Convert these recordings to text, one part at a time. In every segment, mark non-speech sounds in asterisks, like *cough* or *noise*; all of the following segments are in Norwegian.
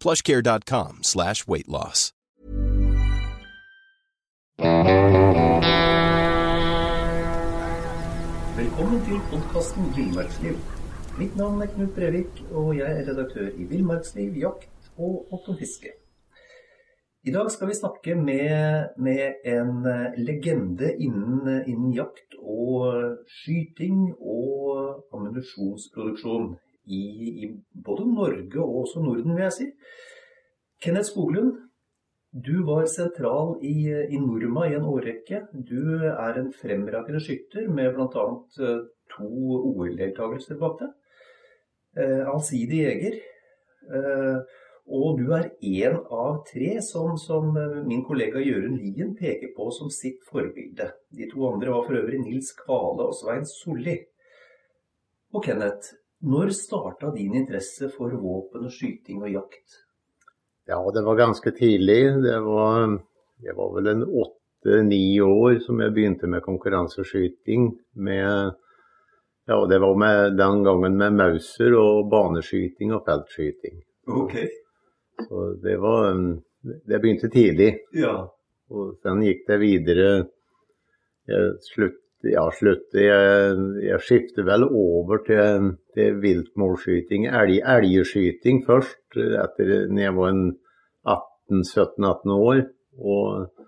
plushcare.com slash weightloss. Velkommen til podkasten Villmarksliv. Mitt navn er Knut Brevik, og jeg er redaktør i Villmarksliv, jakt og Otto fiske. I dag skal vi snakke med, med en legende innen, innen, jakt og skyting og ammunisjonsproduksjon i, i, både Norge og også Norden, vil jeg si. Kenneth Skoglund, du var sentral i, i Norma i en årrekke. Du er en fremragende skytter med bl.a. Eh, to OL-deltakelser bak deg. Eh, allsidig jeger. Eh, og du er én av tre som, som eh, min kollega Jørund Lien peker på som sitt forbilde. De to andre var for øvrig Nils Kvale og Svein Solli. Og Kenneth, når starta din interesse for våpen og skyting og jakt? Ja, det var ganske tidlig. Det var, jeg var vel en åtte-ni år som jeg begynte med konkurranseskyting. Med, ja, det var med, den gangen med Mauser og baneskyting og feltskyting. Ok. Så det var Det begynte tidlig. Ja. Og sen gikk det videre. Jeg slutt, ja, slutte. Jeg, jeg skifter vel over til, til viltmålskyting, elg, elgskyting først, etter når jeg var en 17-18 år. Og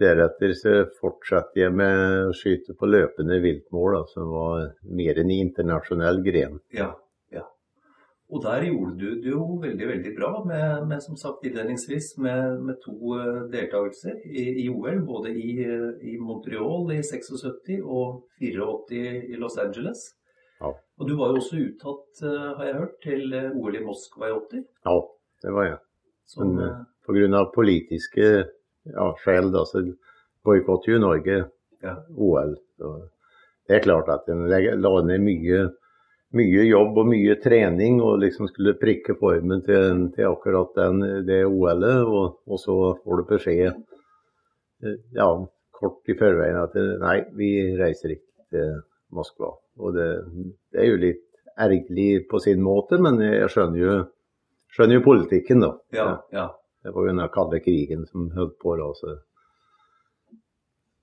deretter så fortsatte jeg med å skyte på løpende viltmål, som som var mer en internasjonell gren. Ja. Og der gjorde du det jo veldig, veldig bra, med, med som sagt innledningsvis med, med to uh, deltakelser i, i, OL. Både i, i, Montreal i 76 og 84 i Los Angeles. Ja. Og du var jo også uttatt, uh, har jeg hørt, til OL i Moskva i 80? Ja, det var jeg. Som, Men pga. politiske ja, skjell, da, så boikotter jo Norge ja. OL. Så det er klart at en la ned mye mye jobb og mye trening og liksom skulle prikke formen til, til akkurat den, det OL-et. Og, og, så får du beskjed eh, ja, kort i forveien at nei, vi reiser ikke til Moskva. Og det, det er jo litt ergerlig på sin måte, men jeg skjønner jo, skjønner jo politikken, da. Ja, ja. Det var jo den kalde krigen som holdt på da. Så.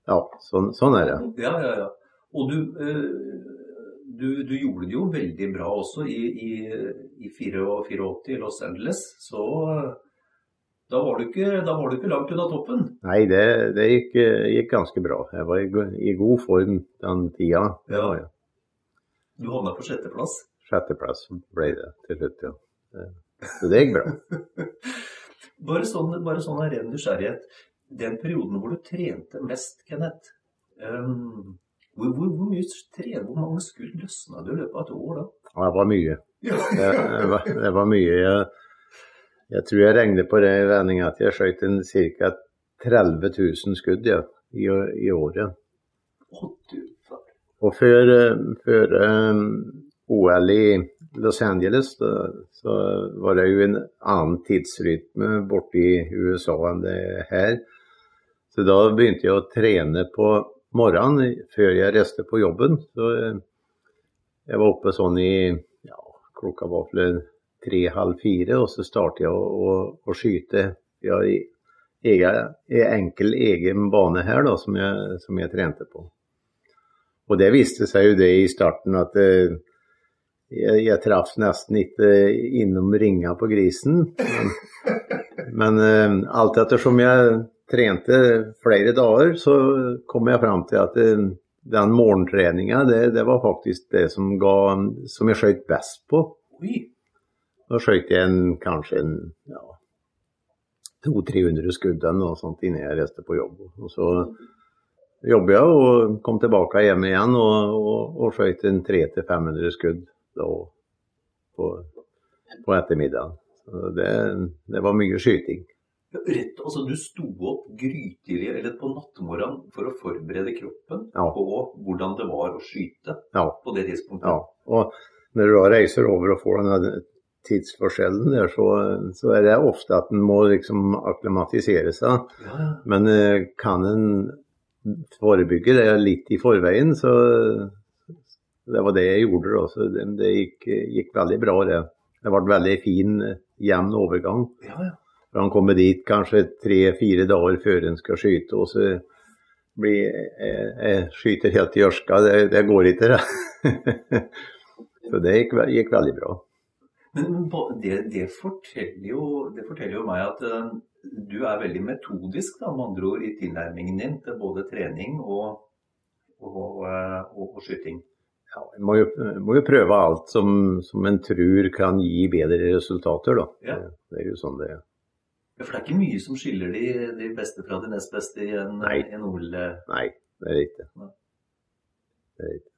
Ja, sånn, sånn, er det. Ja, ja, ja. Og du, øh du, du, gjorde det jo veldig bra også i, i, i 84 i Los Angeles. Så da var, du ikke, var du ikke langt unna toppen. Nei, det, det gikk, gikk, ganske bra. Jeg var i, i god form den tida. Ja. ja. Du havna på sjetteplass? Sjetteplass ble det til slutt, ja. Så det gikk bra. *laughs* bare, sånn, bare sånn av ren nysgjerrighet. Den perioden hvor du trente mest, Kenneth. Um, hvor, hvor, hvor mye tre, hvor mange skudd løsna du i løpet av et år da? Det var mye. *laughs* det, det, var, det, var, mye. Jeg, jeg, tror jeg regner på det i vending at jeg skjøt ca. 30 000 skudd ja, i, i, året. Og før, før um, OL i Los Angeles da, så var det jo en annen tidsrytme borte i USA enn det her. Så da begynte jeg å trene på morgenen før jeg reiste på jobben. Så eh, jeg var oppe sånn i ja, klokka var vel tre-halv fire, og så startet jeg å, å, å skyte. Vi har egen, enkel egen bane her da, som jeg, som jeg, trente på. Og det viste seg jo det i starten at eh, jeg, jeg traff nesten ikke innom ringa på grisen. Men, men uh, alt ettersom jeg trente flere dager, så kom jeg fram til at det, den morgentreninga, det, det, var faktisk det som, ga, som jeg skøyt best på. Da skøyt jeg en, kanskje en ja, 200-300 skudd eller noe sånt innen jeg reiste på jobb. Og så jobba jeg og kom tilbake hjem igjen og, og, og skøyt en 300-500 skudd da, på, på ettermiddagen. Så det, det var mye skyting. Rett, altså Du sto opp grytidlig eller på nattmorgenen for å forberede kroppen ja. på hvordan det var å skyte ja. på det tidspunktet? Ja, og når du da reiser over og får denne tidsforskjellen der, så, så, er det ofte at en må liksom akklimatisere seg. Ja. Men eh, kan en forebygge det litt i forveien, så det var det jeg gjorde. Da. Så det, det gikk, gikk, veldig bra, det. Det ble veldig fin, jevn overgang. Ja, ja. For han kommer dit kanskje tre-fire dager før han skal skyte, og så blir jeg, jeg skyter helt i ørska. Det, det går ikke, det. *laughs* så det gikk, gikk veldig bra. Men det, det, forteller jo, det, forteller jo, meg at uh, du er veldig metodisk, da, med andre ord, i tilnærmingen din til både trening og, og, og, og skyting. Ja, En må, må, jo prøve alt som, som en tror kan gi bedre resultater, da. Ja. Det, det, er jo sånn det er. For det er ikke mye som skiller de, de beste fra de nest beste i en, Nei. en OL? Nei, det er riktig. Det. Er riktig.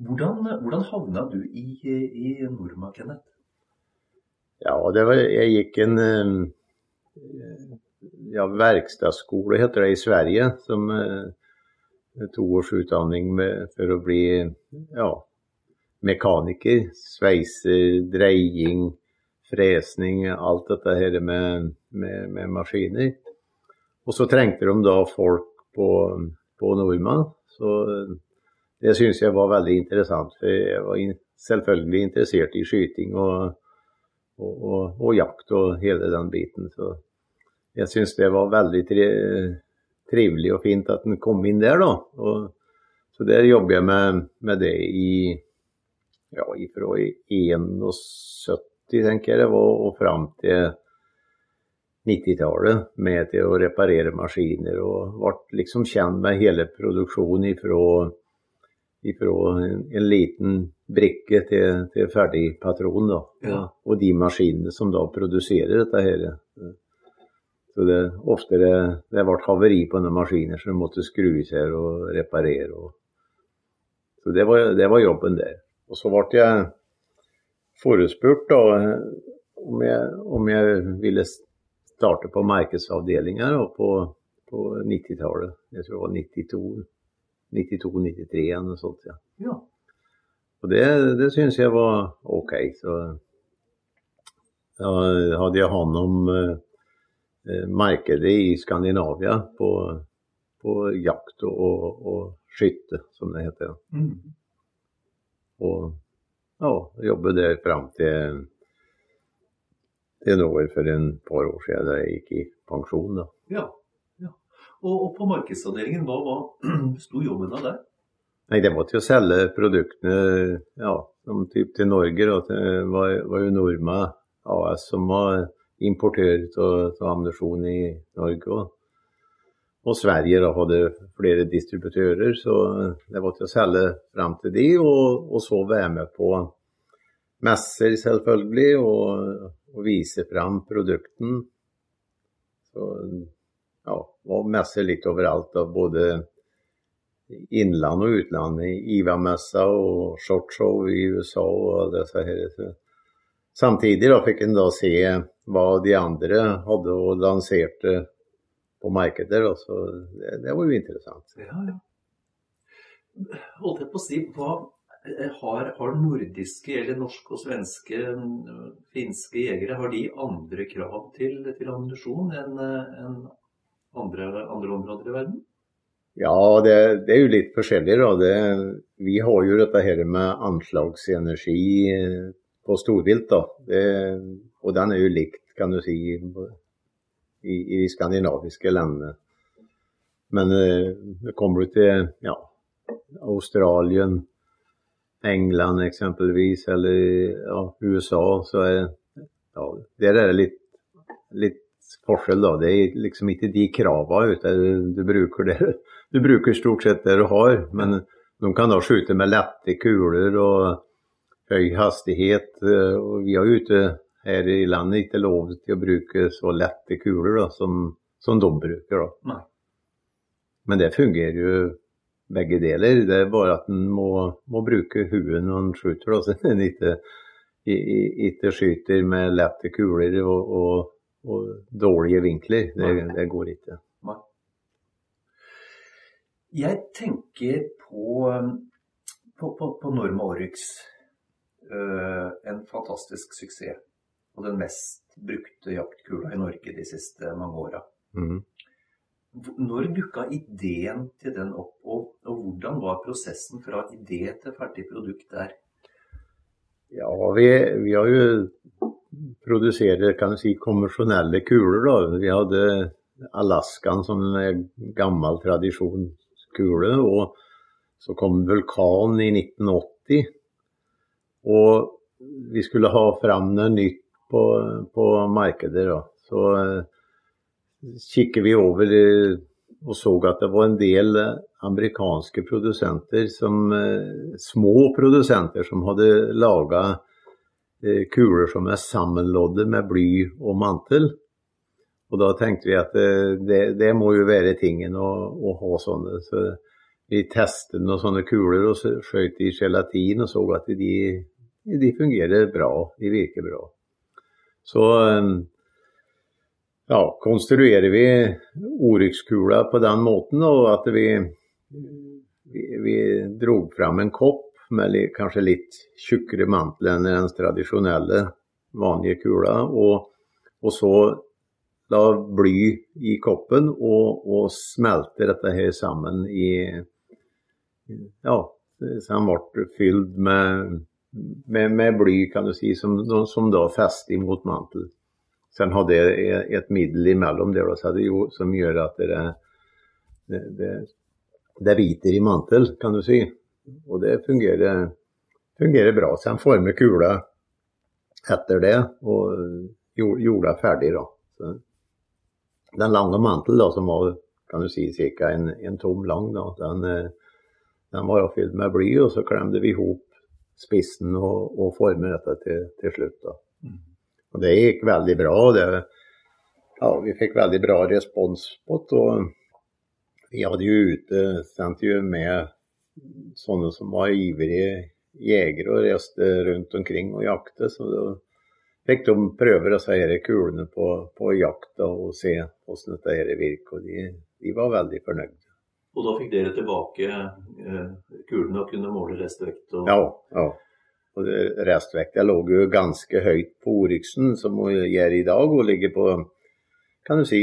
Hvordan, hvordan havna du i, i Norma, Kenneth? Ja, det var, jeg gikk en ja, verkstedskole, heter det i Sverige, som to års utdanning med, for å bli ja, mekaniker. Sveiser, dreying, fresning, alt dette her med, med, med, maskiner. Og så trengte de da folk på, på nordmann. Så det syns jeg var veldig interessant. For jeg var in selvfølgelig interessert i skyting og, og, og, og, jakt og hele den biten. Så jeg syns det var veldig tri trivelig og fint at den kom inn der, da. Og, så der jobber jeg med, med det i ja, ifra 71, tenker jeg det var, og fram til 90-tallet med til å reparere maskiner. Og ble liksom kjent med hele produksjonen ifra fra en, en, liten brikke til, til ferdig patron. Da. Ja. Og de maskinene som da produserer dette her. Så det, ofte det, det ble havari på noen maskiner, som måtte skrues her og reparere. Og. Så det var, det var, jobben der. Og så ble jeg forespurt da, om, jeg, om jeg ville starte på markedsavdelinga på, på 90-tallet. Jeg tror det var 92. 92-93 eller noe sånt. Ja. ja. Og det, det syns jeg var OK. Så da hadde jeg hånd om eh, markedet i Skandinavia på, på jakt og, og, og, skytte, som det heter. Mm. Og ja, jobbe der fram til til nå for en par år siden da jeg gikk i pensjon. da. Ja. Og, og på markedsavdelingen, hva hva *clears throat* sto jobben av der? Nei, Det var til å selge produktene ja, som typ til Norge. Da. Det var, var jo Norma AS som var importør av ammunisjon i Norge. Og, og Sverige da, hadde flere distributører, så det var til å selge frem til de, og, og så være med på messer, selvfølgelig, og, og vise frem produkten. Så ja, var messer litt overalt, da, både innland og utland. IVA-messa og shortshow i USA og disse her. Samtidig da, fikk en da se hva de andre hadde og lanserte på markedet. Da, så det, det, var jo interessant. Ja, ja. Holdt jeg på å si, hva har, har, nordiske eller norske og svenske, finske jegere har de andre krav til, til ammunisjon enn en andre, andre områder i verden? Ja, det, det, er jo litt forskjellig. da. Det, vi har jo dette her med anslagsenergi på storvilt. da. Det, og den er jo likt, kan du si, i, i de skandinaviske landene. Men eh, kommer du til ja, Australien, England eksempelvis, eller ja, USA, så er ja, der er det litt, litt forskjell, da. Det er liksom ikke de kravene Du, Du bruker, det. du bruker stort sett det du har, men de kan da skyte med lette kuler og høy hastighet. eh, Og vi har jo ute her i landet ikke lov til å bruke så lette kuler da, som, som de bruker. da. Nei. Men det fungerer jo begge deler. Det er bare at en må, må bruke huet når en skyter, da, *laughs* så en ikke, ikke skyter med lette kuler og, og, og dårlige vinkler. Det, det går ikke. Nei. Jeg tenker på, um, på, på, på Norma Oryx. Uh, en fantastisk suksess. Og den mest brukte jaktkula i Norge de siste mange åra. Mm. Når dukka ideen til den opp, og, og hvordan var prosessen fra idé til ferdig produkt der? Ja, vi, vi har jo produsert kan du si, konvensjonelle kuler. da. Vi hadde Alaskan som en gammel tradisjonskule. Og så kom Vulkan i 1980. Og vi skulle ha fram noe nytt på, på markedet. da. Så eh, kikker vi over eh, og så at det var en del eh, amerikanske produsenter, som, små produsenter, som hadde laga kuler som er sammenlodde med bly og mantel. Og da tenkte vi at det, det må jo være tingen å, å ha sånne. Så vi testet noen sånne kuler og skjøt i gelatin og så at de, de fungerer bra. De virker bra. Så eh, ja, konstruerer vi Oryx-kula på den måten, og at vi, vi, vi drog fram en kopp med li, kanskje litt tjukkere mantel enn den tradisjonelle, vanlige kula, og, og så la bly i koppen og, og smelte dette her sammen i Ja, så den ble fylt med, med, med bly, kan du si, som, som da fester mot mantel. Sen har det et middel imellom der som gjør at det, det, det, det biter i mantel, kan du si. Og det fungerer, fungerer bra. Sen former kula etter det og gjorde det ferdig. da. Så den lange mantelen da, som var kan du si, ca. En, en tom lang, da, den, den var fylt med bly, og så klemte vi ihop spissen og, og forme dette til, til slutt. da. Og det gikk veldig bra. Det, ja, vi fikk veldig bra respons på det. Vi hadde jo ute sendt jo med sånne som var ivrige jegere og reiste rundt omkring og jakte. Så da fikk de prøve disse kulene på, på jakta og se hvordan dette virker. Og de, de var veldig fornøyde. Og da fikk dere tilbake eh, kulene og kunne måle restvekt? Og... Ja, ja. Og restvekta lå jo ganske høyt på Oryxen, som hun gjør i dag, og ligger på kan du si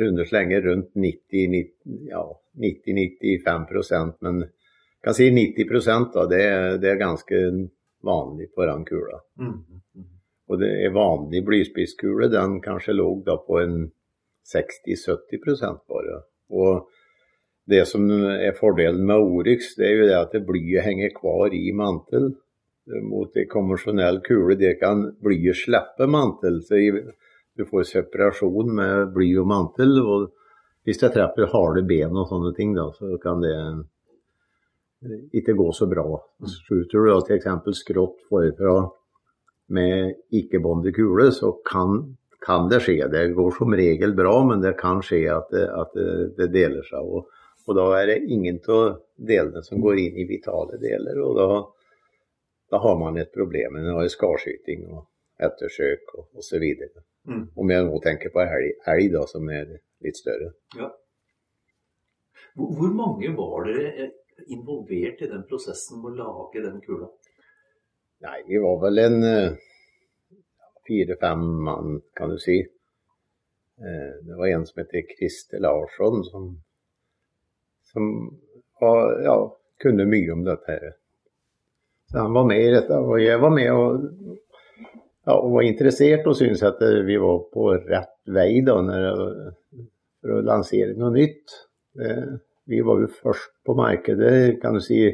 runde slenger rundt 90-95 ja, 90-95% men kan si 90 da, det, det er ganske vanlig på den kula. Mm. Mm. Og det er vanlig blyspisskule, den kanskje lå da på en 60-70% bare. Og det som er fordelen med Oryx, det er jo det at blyet henger kvar i mantel. Mot en konvensjonell kule, det kan blyet slippe mantel. Så du får separasjon med bly og mantel. og hvis det treffer harde ben og sånne ting, da, så kan det ikke gå så bra. Skjuter du da f.eks. skrått forfra med ikke-båndet kule, så kan, kan, det skje. Det går som regel bra, men det kan skje at det, at det deler seg. Og, og, da er det ingen av delene som går inn i vitale deler. og da, da har man et problem. Man har skarskyting og ettersøk og osv. Mm. Om jeg nå tenker på elg, elg da, som er litt større. Ja. Hvor, hvor mange var dere involvert i den prosessen med å lage den kula? Nei, vi var vel en fire-fem mann, kan du si. Eh, det var en som heter Christer Larsson, som, som var, ja, kunne mye om dette. her. Så han var med i dette, og jeg var med og, ja, og var interessert og syntes at vi var på rett vei da, når, for å lansere noe nytt. Eh, vi var jo først på markedet, kan du si,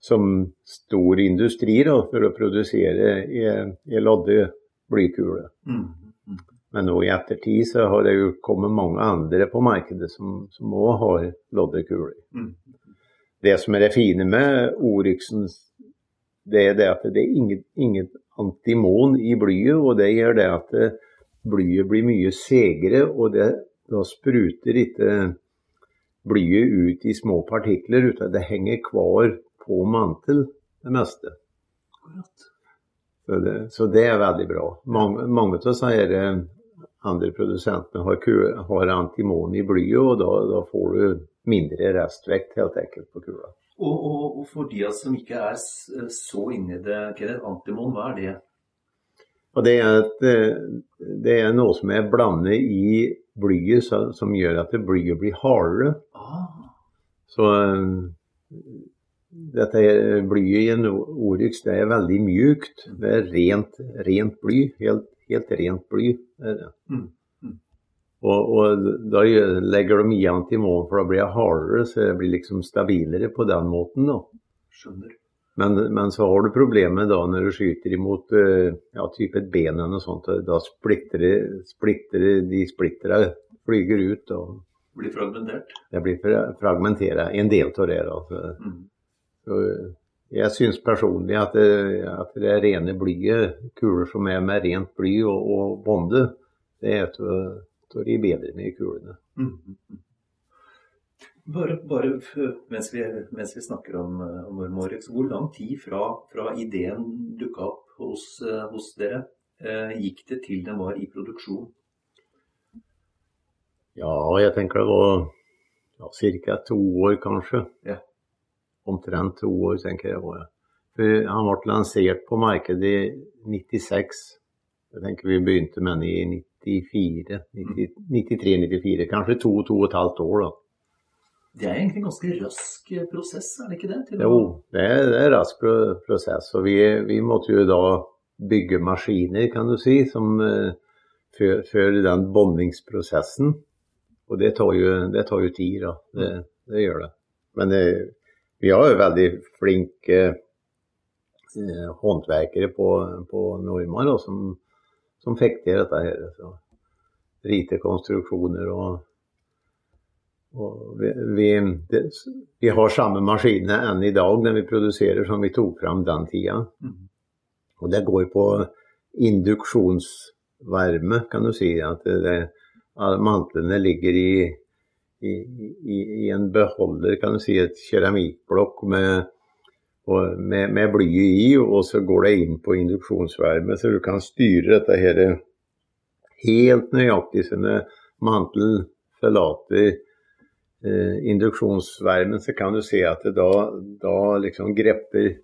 som stor industri da, for å produsere i, i lodde blykule. Mm. Men nå i ettertid så har det jo kommet mange andre på markedet som som òg har loddekuler. Mm. Det som er det fine med Oryxen, det er det at det er inget, inget antimon i blyet, og det gjør det at eh, blyet blir mye segere, og det, da spruter ikke blyet ut i små partikler, utan det henger hver på mantel, det meste. Akkurat. Så det, så det er veldig bra. Mange, mange av disse eh, andre produsentene har, har antimon i blyet, og da, da får du mindre restvekt helt enkelt på kula. Og, og, og for de som ikke er så inne i det, Kenneth, antimon, hva er det? Og det er, et, eh, det er noe som er blandet i blyet, så, som gjør at det blyet blir hardere. Ah, Så eh, dette blyet i en Oryx det er veldig mjukt. Det er rent, rent bly. Helt, helt rent bly. Mm, mm. Og, og da legger de i antimon, for da blir jeg hardere, så jeg blir liksom stabilere på den måten. da. skjønner. Men, men så har du problemet da når du skyter imot eh, ja, type et ben eller noe sånt. Da splitter, det- splitter de splitterne flyger ut, og Blir fragmentert. det blir fra- fragmentert. En del av det. da. Så, Mm. så jeg syns personlig at det, at det er rene blyet, kuler som er med rent bly og, og bonde, det er et av de bedre med kulene. Mm, mm, mm. Bare, bare mens, vi, mens vi snakker om, om Mormorex, hvor lang tid fra, fra ideen dukka opp hos, hos dere, eh, gikk det til den var i produksjon? Ja, jeg tenker det var ja, ca. to år, kanskje. Ja. Omtrent to år, tenker jeg. For han ble lansert på markedet i 96. Jeg tenker vi begynte med den i 94, 93-94. Kanskje to, to og et halvt år, da. Det er egentlig en ganske rask eh, prosess, er det ikke det? Jo, det er, det er rask prosess. Og vi, vi måtte jo da bygge maskiner, kan du si, som uh, før, før den bondingsprosessen. Og det tar jo, det tar jo tid, da. Det, det gjør det. Men det, vi har jo veldig flinke eh, håndverkere på, på Normar som, som fikk til dette her. Så. Rite konstruksjoner og og vi, vi, det, vi har samme maskiner enn i dag når vi produserer som vi tok fram den tida. Mhm. Og det går på induksjonsvarme, kan du si. At det, mantlene ligger i, i, i, i en beholder, kan du si, et keramikkblokk med, med, med blyet i, og så går det inn på induksjonsvarme, så du kan styre dette her helt nøyaktig. Når mantel forlater eh, induksjonsvarmen, så kan du se at det da, da liksom grepper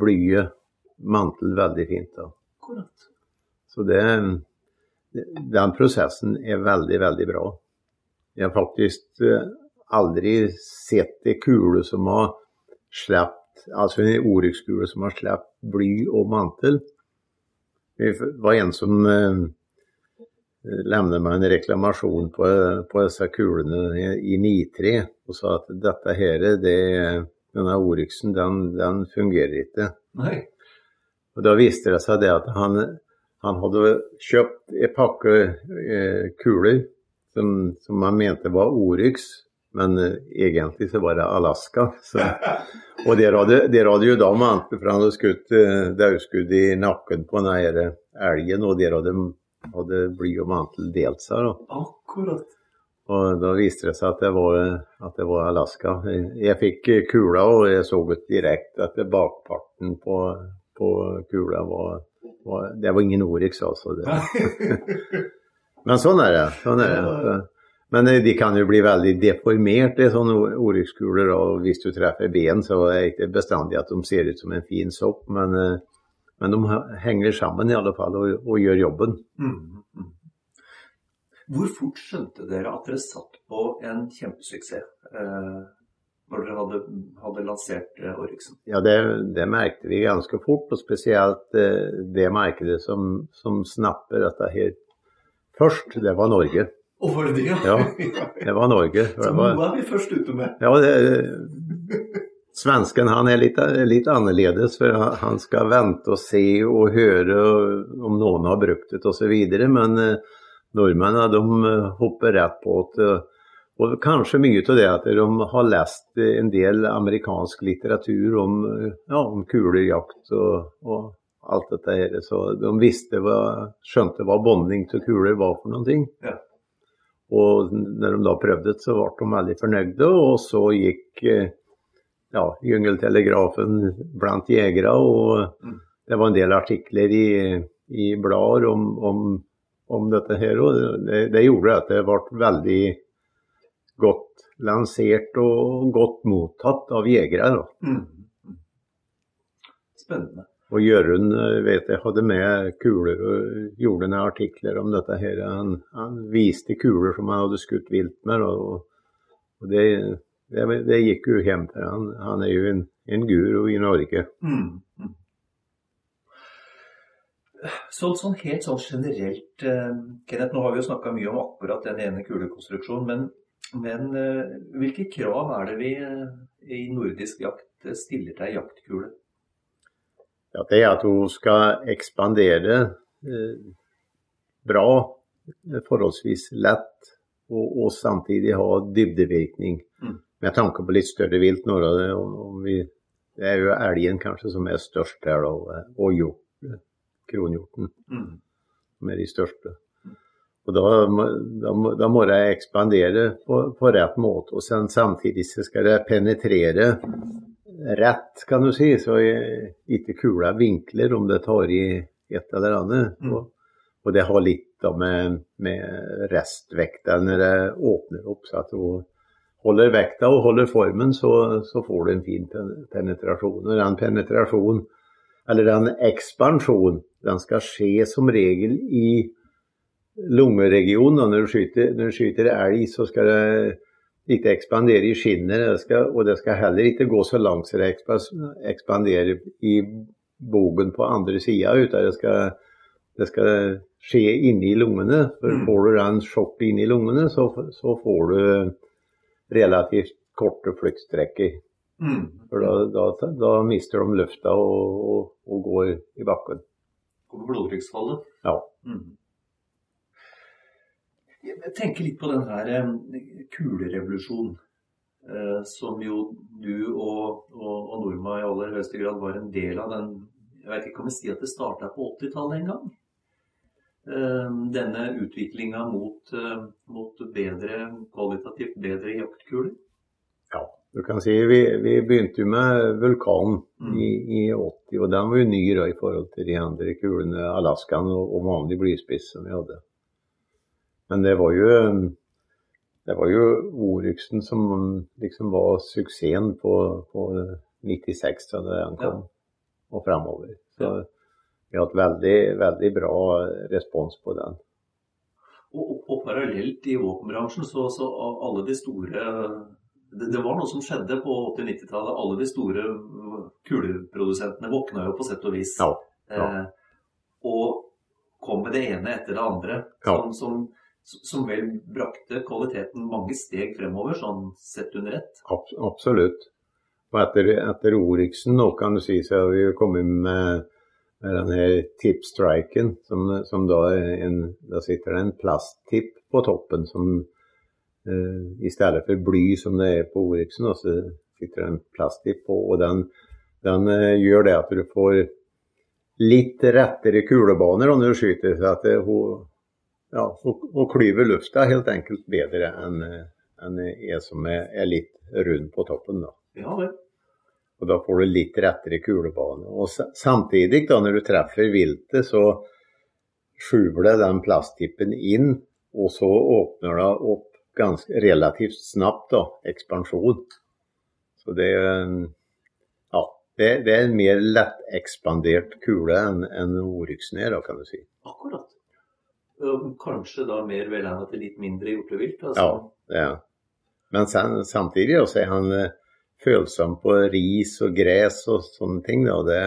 blyet mantel veldig fint. da. Så det, den prosessen er veldig, veldig bra. Jeg har faktisk eh, aldri sett en kule som har sluppet, altså en Oryx-kule som har sluppet bly og mantel. Det var en som eh, meg en reklamasjon på, på disse kulene i, i 9-3 og sa at dette her, det, denne Oryxen, den, den fungerer ikke. Nei. Og da viste det seg det at han, han hadde kjøpt en pakke eh, kuler som, som han mente var Oryx, men eh, egentlig så var det Alaska. Så, *laughs* og der hadde, der hadde jo da mantel, for han hadde skutt eh, daudskudd i nakken på den elgen, og der hadde, hadde bly og mantel delt seg. da. Akkurat. Og da viste det seg at det var, at det var Alaska. Jeg fikk kula, og jeg så ut direkte at bakparten på, på kula var, var Det var ingen Oryx, altså. Det. *laughs* *laughs* Men sånn er det. Sånn er det. Men eh, de kan jo bli veldig deformerte, sånne Oryx-kuler. Og hvis du treffer ben, så er det ikke bestandig at de ser ut som en fin sopp. Men, eh, men de henger sammen i alle fall og, og gjør jobben. Mm, mm. Hvor fort skjønte dere at dere satt på en kjempesuksess eh, når dere hadde, hadde lansert eh, Oryxen? Ja, det, det merkte vi ganske fort, og spesielt eh, det markedet som, som snapper dette her først, det var Norge. Og var det det? Ja. *laughs* Det var Norge. Så Det var, noe er vi først ute med. ja, det, svensken han er litt, litt annerledes, for han skal vente og se og høre om noen har brukt det osv. Men eh, nordmennene de eh, hopper rett på det. Og kanskje mye av det at de har lest en del amerikansk litteratur om, ja, om kulejakt og, og, alt dette her. Så de visste hva, skjønte hva bonding til kuler var for noen ting. Ja. Og når de da prøvde det, så ble de veldig fornøyde, og så gikk eh, ja, Jungeltelegrafen blant jegere. Og mm. det var en del artikler i, i blader om, om, om, dette her. Og det, det, gjorde at det ble veldig godt lansert og godt mottatt av jegere. Mm. mm. Spennende. Og Jørund eh, vet jeg hadde med kuler og gjorde noen artikler om dette. her. Han, han viste kuler som han hadde skutt vilt med. og, og det det, det, gikk jo hjem til han. Han er jo en, en guru i Norge. Mm. mm. Så, sånn helt sånn generelt, eh, Kenneth, nå har vi jo snakka mye om akkurat den ene kulekonstruksjonen, men, men eh, hvilke krav er det vi eh, i nordisk jakt stiller til ei jaktkule? Ja, det er at hun skal ekspandere eh, bra, forholdsvis lett, og, og samtidig ha dybdevirkning. Mm med tanke på litt større vilt. Når det, vi, det er jo elgen kanskje som er størst her, da, og hjort, kronhjorten, mm. som er de største. Og da, da, da må det ekspandere på, på, rett måte. Og sen, samtidig så skal det penetrere rett, kan du si, så ikke kula vinkler om det tar i et eller annet. Mm. Og, og, det har litt da med, med restvekta når det åpner opp. så at hun holder vekta og holder formen, så, så får du en fin penetrasjon. Og den penetrasjonen, eller den ekspansjonen, den skal skje som regel i lungeregionen. Og når du skyter, når du skyter elg, så skal det ikke ekspandere i skinner, det skal, og det skal heller ikke gå så langt så det ekspanderer i bogen på andre sida. Det skal, det skal skje inni lungene. For mm. får du den sjokket inni lungene, så, så får du relativt korte flyktstrekker. Mm. For da, da, da, mister de lufta og, og, og går i bakken. Kommer blodtrykksfallet? Ja. Mm. Jeg tenker litt på den her eh, kulerevolusjonen. Eh, som jo du og, og, og Norma i aller høyeste grad var en del av den Jeg vet ikke om jeg sier at det starta på 80-tallet en gang? Eh, denne utviklinga mot, mot, bedre, kvalitativt bedre jaktkuler? Ja, du kan si vi, vi begynte jo med vulkanen mm. i, i, 80, og den var jo ny da, i forhold til de andre kulene, Alaskan og, og vanlig blyspiss som vi hadde. Men det var jo det var jo Oryxen som liksom var suksessen på, på 96 da den kom, ja. og fremover. Så vi har hatt veldig, veldig bra respons på den. Og, og parallelt i våpenbransjen så, så alle de store det, det, var noe som skjedde på 80-90-tallet. Alle de store kuleprodusentene våkna jo på sett og vis. Ja, ja. Eh, og kom med det ene etter det andre. Som, som, som, vel brakte kvaliteten mange steg fremover, sånn sett under ett. Absolutt. Og etter, etter Oriksen nå kan du si, så har vi kommet med med den her tipstriken, som, som da, en, da sitter det en plasttipp på toppen som eh, i stedet for bly som det er på Oriksen, så sitter det en plasttipp på. og den, den eh, gjør det at du får litt rettere kulebaner når du skyter. så at det, hun, ja, hun, klyver lufta helt enkelt bedre enn en jeg som er, litt rund på toppen. da. Ja, vel. Og da får du litt rettere kulebane. Og samtidig, da, når du treffer viltet, så skjuler den plasttippen inn, og så åpner det opp ganske relativt snapt, da, ekspansjon. Så det, ja, det, det er en mer lettekspandert kule enn en Oryxen er, da, kan du si. Akkurat. Kanskje da mer velegnet til litt mindre hjortevilt? Altså. Ja, ja. Men samtidig også er han følsom på ris og gres og sånne ting. Da. Det,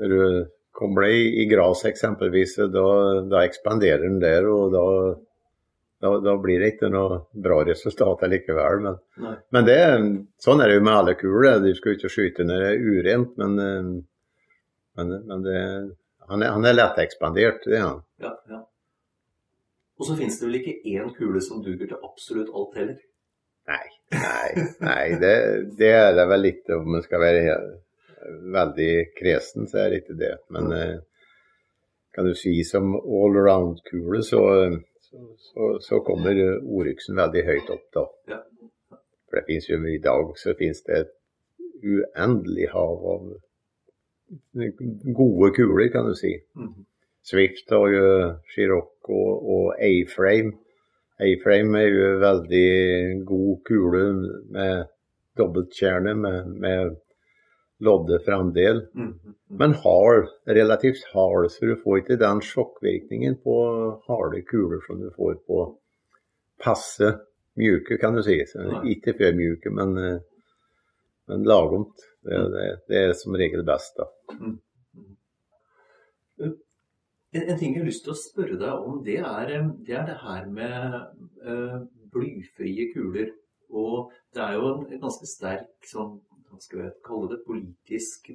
når du kommer deg i, i gras eksempelvis, da, da, ekspanderer den der, og da, Da, da, blir det ikke noe bra resultat likevel. Men, men det, sånn er det jo med alle kuler. Du skal ikke skyte når det er urent, men, men, men det, han, er, han er lettekspandert, det er han. Ja, ja. Og så finnes det vel ikke én kule som duger til absolutt alt heller? Nei, nei, nei det, det, er det vel litt om man skal være veldig kresen, så er det ikke det. Men mm. kan du si som allround-kule, så, så, så, kommer Oryxen veldig høyt opp da. Ja. For det finnes jo i dag så finnes det et uendelig hav av gode kuler, kan du si. Mm. Swift har jo Chirocco og A-frame. A-frame er jo veldig god kule med dobbeltkjerne med, med lodde framdel. Mm, mm. Men hard, relativt hard, så du får ikke den sjokkvirkningen på harde kuler som du får på passe mjuke, kan du si. Ikke for mjuke, men, men lagomt. Det, mm. det, det, er som regel best, da. Mm. En, en, ting jeg har lyst til å spørre deg om, det er det, er det her med uh, blyfrie kuler. Og det er jo en ganske sterk sånn, hva skal jeg kalle det, politisk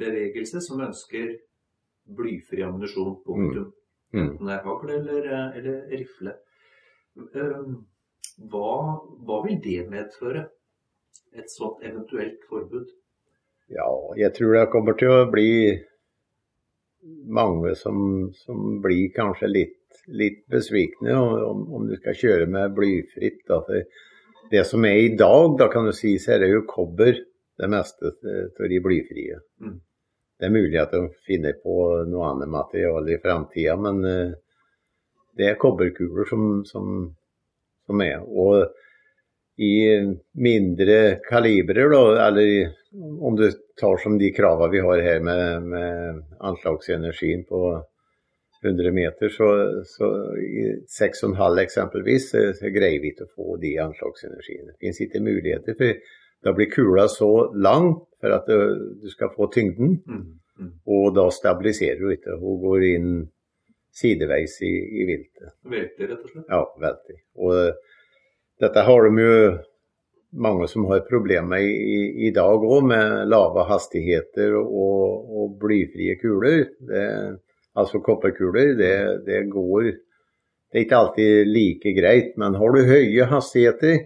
bevegelse som ønsker blyfri ammunisjon. Punktum. Mm. mm. Enten det er hagl eller, eh, eller rifle. Uh, hva, hva vil det medføre? Et sånt eventuelt forbud? Ja, jeg tror det kommer til å bli mange som, som blir kanskje litt, litt besvikne om, om, du skal kjøre med blyfritt. Da. For det som er i dag, da kan du si, så er det jo kobber det meste av de blyfrie. Mm. Det er mulig at de finner på noe annet materiale i framtida, men uh, det er kobberkuler som, som, som er. Og i mindre kalibrer, da, eller om du tar som de kravene vi har her med, med anslagsenergien på 100 meter, så, så i 6,5 eksempelvis, så, så, greier vi ikke å få de anslagsenergiene. Det finnes ikke muligheter, for da blir kula så lang for at du, du skal få tyngden. Mm, mm. Og da stabiliserer du ikke og går inn sideveis i, i viltet. Velter, rett og slett? Ja, velter. Og dette har de jo mange som har problemer i, i dag òg, med lave hastigheter og, og blyfrie kuler. Det, altså kopperkuler. Det, det, går Det er ikke alltid like greit, men har du høye hastigheter,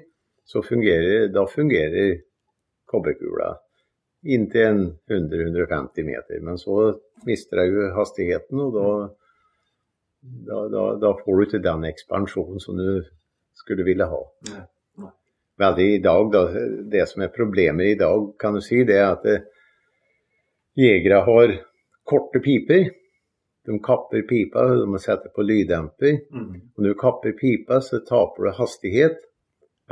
så fungerer, da fungerer kobberkula inntil 100-150 meter. Men så mister du hastigheten, og da, da, da, da får du ikke den ekspansjonen som du skulle ville ha. Men i dag, da, Det som er problemet i dag, kan du si, det er at eh, jegere har korte piper. De kapper pipa, de må sette på lyddemper. Mm. Og når du kapper pipa, så taper du hastighet.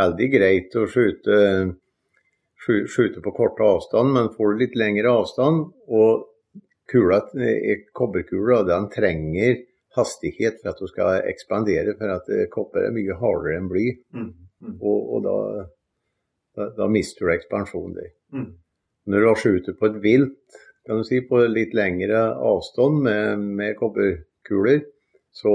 Veldig greit å skjute, skyte på kort avstand, men får du litt lengre avstand, og kula, eh, kobberkula den trenger hastighet for at du skal ekspandere, for at eh, kopper er mye hardere enn bly. Mm. Mm. Og, og da, da, da, mister du ekspansjonen din. Mm. Når du har skjuter på et vilt, kan du si, på litt lengre avstand med, med kobberkuler, så,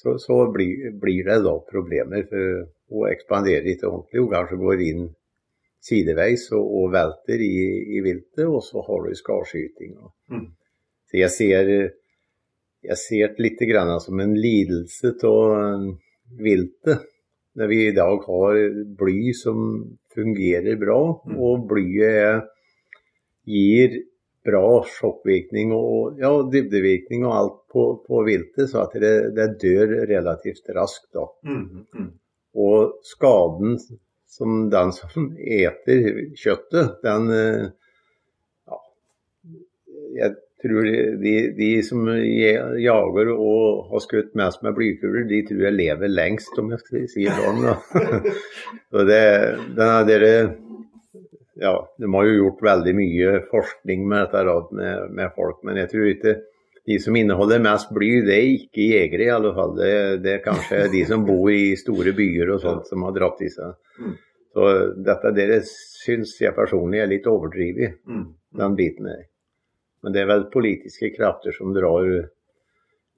så, så blir, blir, det da problemer. For å ekspanderer ikke ordentlig. Hun kanskje går inn sideveis og, og velter i, i, viltet, og så har du skarskyting. Mm. Så jeg ser, jeg ser det litt som en lidelse av viltet når vi i dag har bly som fungerer bra, mm. og blyet gir bra sjokkvirkning og ja, dybdevirkning og alt på, på viltet, så at det, det, dør relativt raskt. da. Mm, mm. Og skaden som den som *laughs* eter kjøttet, den eh, ja, Jeg tror de, de, som jager og har skutt mest med blykuler, de tror jeg lever lengst, om jeg skal si det sånn. *laughs* det, dere, ja, de har jo gjort veldig mye forskning med dette med, med, folk, men jeg tror ikke de som inneholder mest bly, det er ikke jegere i alle fall. Det, det er kanskje de som bor i store byer og sånt som har dratt i seg. Mm. Så dette dere syns jeg personlig er litt overdrevet, mm. den biten her. Men det er vel politiske krefter som drar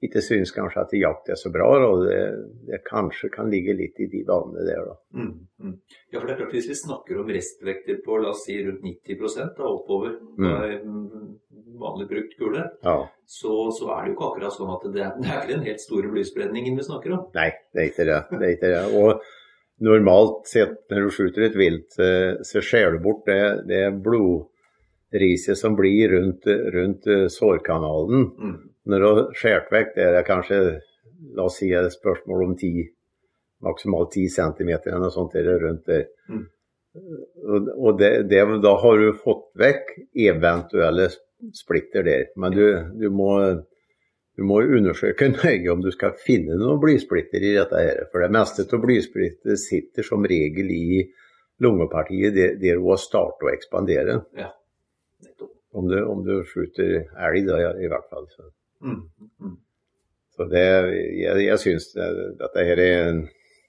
ikke syns kanskje at jakt er så bra. Og det, det, kanskje kan ligge litt i de banene der, da. Mm, mm. Ja, for det er klart Hvis vi snakker om restvekter på la oss si rundt 90 da oppover mm. vanlig brukt kule, ja. så, så, er det jo ikke akkurat sånn at det *laughs* det er ikke den helt store blyspredningen vi snakker om. Nei, det er ikke det. det, er ikke det. Og normalt sett når du skyter et vilt, eh, så skjer du bort det, det blodriset som blir rundt, rundt eh, sårkanalen. Mm. Når du skåret vekk det er kanskje la oss si et spørsmål om 10, maksimalt 10 cm eller noe sånt eller rundt der. Mm. Og det, det, da har du fått vekk eventuelle splitter der. Men du, du, må, du må undersøke *laughs* nøye om du skal finne noen blysplitter i dette. her. For det meste av blysplitter sitter som regel i lungepartiet der, der hun har startet å ekspandere. Ja. Om du, om du skjuter elg, da, i hvert fall. Så. Mm, mm. Så det, jeg, jeg syns dette her er en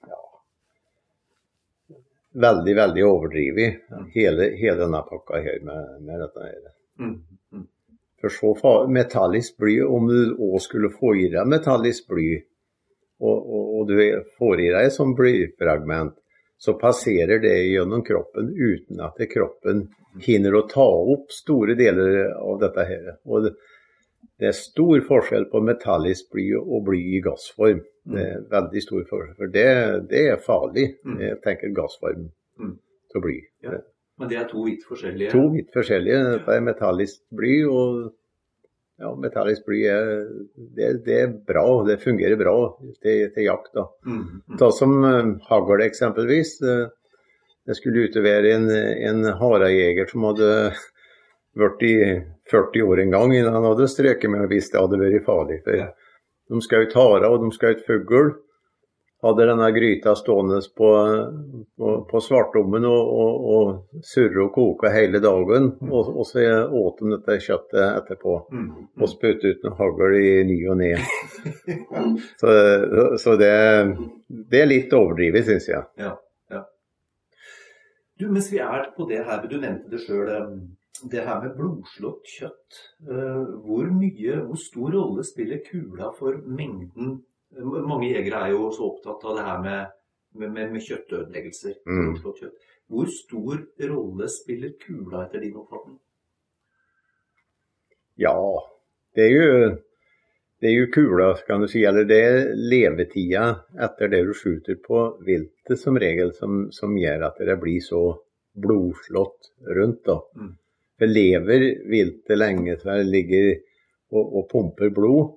ja, veldig, veldig overdrevet, hele, hele, denne pakka her med, med dette her. Mm, mm. For så metallisk bly, om du òg skulle få i deg metallisk bly, og, og, og du får i deg et sånt blyfragment, så passerer det gjennom kroppen uten at kroppen hinner å ta opp store deler av dette her. Og det, det er stor forskjell på metallisk bly og bly i gassform. Mm. Det er veldig stor forskjell. For det, det er farlig, mm. jeg tenker gassform mm. til bly. Ja. Men det er to vidt forskjellige? To vidt forskjellige. Dette er metallisk bly. og ja, metallisk bly er, det, det, er bra, det fungerer bra til, til jakt. da. Mm, mm. Ta som uh, hagl eksempelvis. Uh, jeg skulle utlevere en, en harejeger som hadde vært i 40 år en gang innan han hadde strøket meg hvis det hadde vært farlig. For. De skjøt hare og de skjøt fugl. Hadde denne gryta stående på, på, på svartommen og, og, og surre og koke hele dagen. Mm. Og, og, så åt de dette kjøttet etterpå. Mm. Og spytte ut noe hagl i ny og ne. *laughs* så, så det, det, er litt overdrevet, syns jeg. Ja, ja. Du, mens vi er på det her, du nevnte det sjøl det her med blodslått kjøtt. Eh, hvor mye, hvor stor rolle spiller kula for mengden Mange jegere er jo så opptatt av det her med, med, med kjøttødeleggelser. Mm. Kjøtt. Hvor stor rolle spiller kula etter din oppfatning? Ja, det er jo det er jo kula, kan du si, eller det er levetida etter det du skyter på viltet som regel, som, som gjør at det blir så blodslått rundt. da. Mm. For lever viltet lenge så det ligger og, og, pumper blod,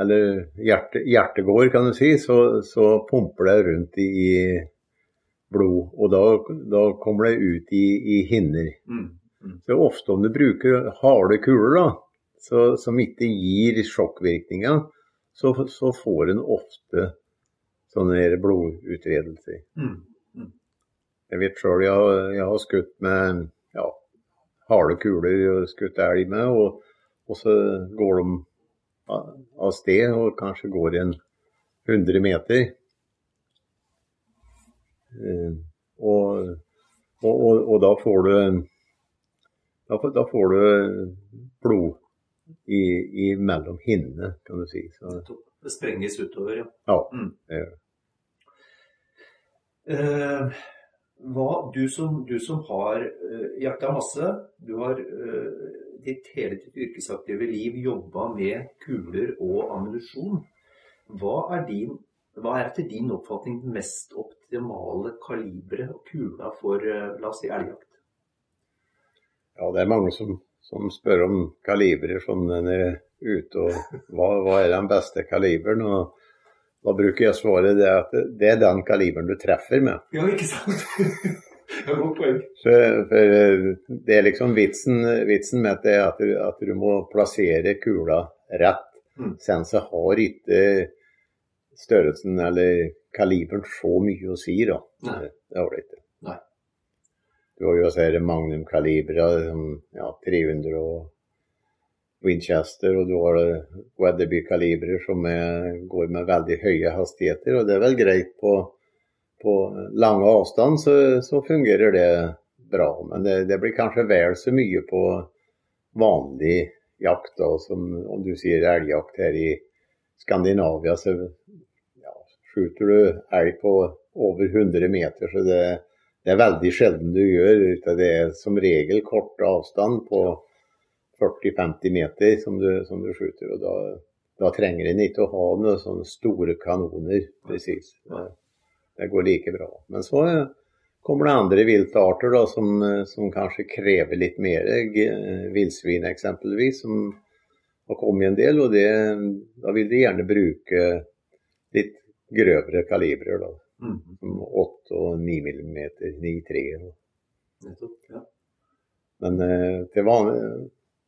eller hjerte, hjertegård kan du si, så, så, pumper det rundt i blod. Og da, da kommer det ut i, i hinner. Mm. Mm. Så ofte om du bruker harde kuler da, så, som ikke gir sjokkvirkninger, så, så får en ofte sånne blodutredelser. Mm. Mm. Jeg vet sjøl jeg, jeg, har skutt med ja, harde kuler og skutt elg med. Og, og, så går de av sted og kanskje går en 100 meter. Og, og, og, og, da får du da, da får du blod i, i mellom hinnene, kan du si. Så. Det sprenges utover, ja. Ja, mm. det gjør det. Uh, hva, du, som, du som har uh, jakta masse, du har uh, ditt, hele ditt yrkesaktive liv jobba med kuler og ammunisjon. Hva er, din, hva er etter din oppfatning den mest optimale kaliberet og kula for uh, la oss si elgjakt? Ja, det er mange som, som spør om kalibrer som den er ute, og hva, hva er den beste kaliberen? og da bruker jeg svaret det at det er den kaliberen du treffer med. Ja, ikke sant? *laughs* For, for, det er liksom vitsen, vitsen med det at du, at du må plassere kula rett. Mm. Sensa har ikke størrelsen eller kaliberen så mye å si, da. Nei. Det har det ikke. Nei. Du har jo også magnumkalibre, ja, 300 og Winchester, og du har Weatherby-kalibrer som er, går med veldig høye hastigheter. Og det er vel greit på, på lange avstand, så, så, fungerer det bra. Men det, det, blir kanskje vel så mye på vanlig jakt, da, som om du sier elgjakt her i, Skandinavia så ja, skjuter du elg på over 100 meter. Så det, det er veldig sjelden du gjør. Det er som regel kort avstand på 40-50 meter som du, som du skjuter. og da, da trenger en ikke å ha noen sånne store kanoner. precis. Det, det går like bra. Men så kommer det andre viltarter da, som, som kanskje krever litt mer. Villsvin eksempelvis, som har kommet en del. og det, Da vil de gjerne bruke litt grøvere kalibrer. da. Mm. Som 8 og 9 millimeter, 9-3. Ja. Men til var,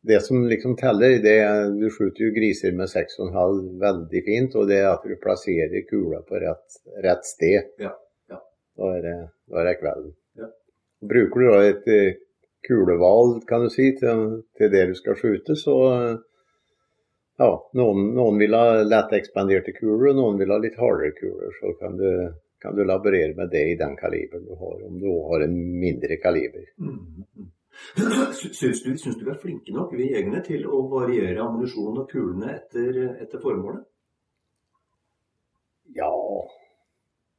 det som liksom teller, det er du skjuter jo griser med 6,5 veldig fint, og det er at du plasserer kula på rett, rett sted. Ja. Ja. Da, er det, da er det kvelden. Ja. Bruker du da et eh, kulevalg kan du si, til, til det du skal skjute, så ja, noen, noen vil ha lett ekspanderte kuler, og noen vil ha litt hardere kuler. Så kan du kan du laborere med det i den kaliberen du har, om du har en mindre kaliber. Mm. Syns du, syns du vi er flinke nok, vi jegerne, til å variere ammunisjonen og kulene etter, etter formålet? Ja,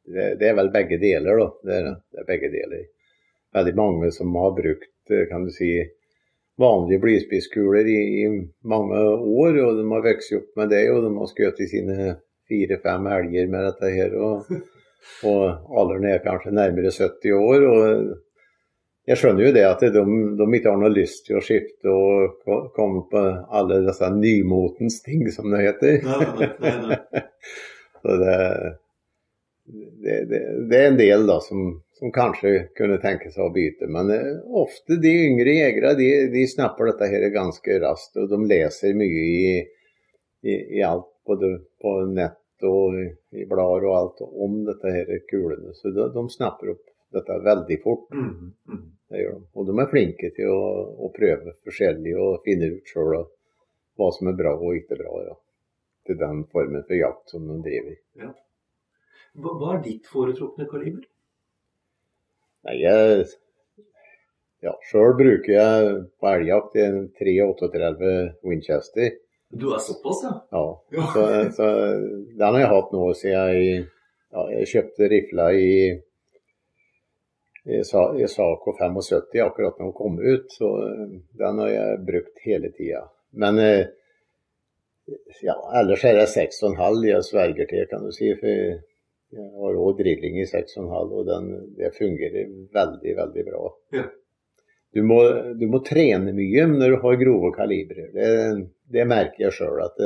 det, det, er vel begge deler, da. Det er, det er begge deler. Veldig mange som har brukt kan du si, vanlige blyspisskuler i, i, mange år, og de har vokst opp med det, og de har skutt i sine fire-fem elger med dette her. og og alderen er kanskje nærmere 70 år. og Jeg skjønner jo det at de, de ikke har noe lyst til å skifte og komme på alle disse nymotens ting, som det heter. Nei, nei, nei, *laughs* Så det, det, det, det, er en del da som, som, kanskje kunne tenke seg å bytte. Men eh, ofte de yngre jegere de, de, snapper dette her ganske raskt. Og de leser mye i, i, i alt, både på nett og i blader og alt om dette her kulene. Så de, de snapper opp dette veldig fort. Mm, mm. Det gjør de. Og de er flinke til å, å prøve forskjellig og finne ut sjøl hva som er bra og ikke bra. Ja. Til den formen for jakt som de driver. Ja. Hva, hva er ditt foretrukne kaliber? Nei, jeg ja, Sjøl bruker jeg på elgjakt en 338 Winchester. Du er såpass, ja? Ja. Så, så, den har jeg hatt nå siden jeg, ja, jeg kjøpte rifla i, i, i Saco 75 akkurat når den kom ut. Så den har jeg brukt hele tida. Men eh, ja, ellers er det 6,5 jeg sverger til, kan du si. For jeg har òg drilling i 6,5, og den, det fungerer veldig, veldig bra. Ja. Du må, du må, trene mye når du har grove kalibrer. Det, det merker jeg sjøl. At,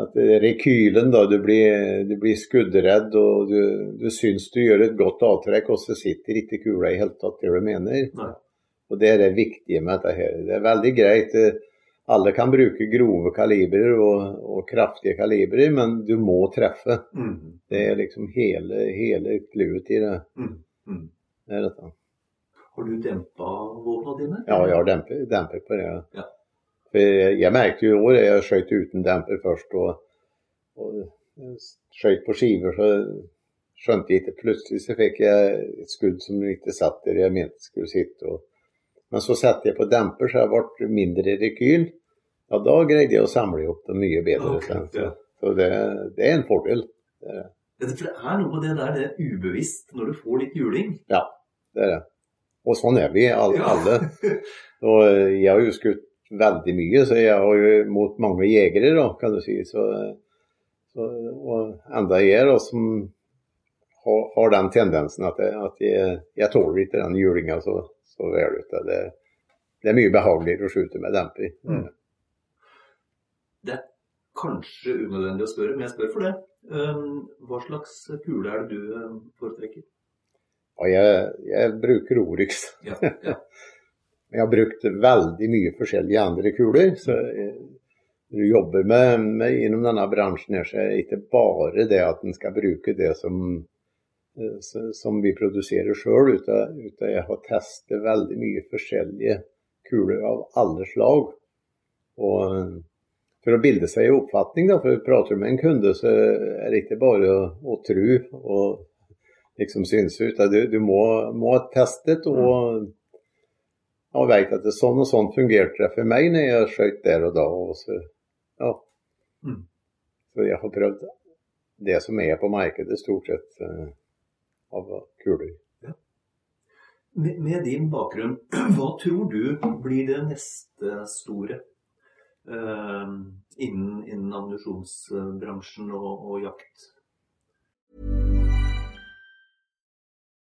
at rekylen, da, du blir, du blir skuddredd og du, du syns du gjør et godt avtrekk, og så sitter ikke kula i hele tatt det du mener. Nei. Og Det er det viktige med dette. her. Det er veldig greit. Alle kan bruke grove kalibrer og, og kraftige kalibrer, men du må treffe. Mm. Det er liksom hele, hele clouet i det. Mm. Mm. det. Har du dempa våpnene dine? Ja, jeg har demper, demper på det. Ja. For jeg, merket jo i år jeg skjøt uten demper først. og, og skjøt på skiver, så skjønte jeg ikke Plutselig så fikk jeg et skudd som ikke satt der jeg mente skulle sitte. Og, men så satte jeg på demper, så jeg ble mindre rekyl. Ja, da greide jeg å samle opp det mye bedre. Okay, ja. Så det, det, er en fordel. Det. For det er noe med det der det er ubevisst når du får litt juling. Ja, det er det. Og sånn er vi alle. *laughs* Og jeg har jo skutt veldig mye, så jeg har jo mot mange jegere, da, kan du si. Så, så, og enda jeg da, som har, har, den tendensen at, jeg, at jeg, jeg tåler ikke den julinga så, så vel. ut. Det, det, er mye behageligere å skyte med demper. Mm. Det er kanskje unødvendig å spørre, men jeg spør for det. Um, hva slags kule er det du um, foretrekker? Ja, jeg, jeg bruker Orix. Ja, ja. *laughs* jeg har brukt veldig mye forskjellige andre kuler. så du jobber med, med innom denne bransjen, så er ikke bare det at en skal bruke det som, eh, som vi produserer sjøl, uten, jeg har testet veldig mye forskjellige kuler av alle slag. Og for å bilde seg en oppfatning, da, for prater du med en kunde, så er det ikke bare å, å tro og liksom synes ut. Du, du må, må ha testet og, og vet at det sånn og sånn fungerte det for meg når jeg skøyt der og da. Og så, ja. Mm. så jeg har prøvd det som er på markedet, stort sett av kuler. Ja. Med, med, din bakgrunn, *clears throat* hva tror du blir det neste store uh, innen, innen ammunisjonsbransjen og, og jakt?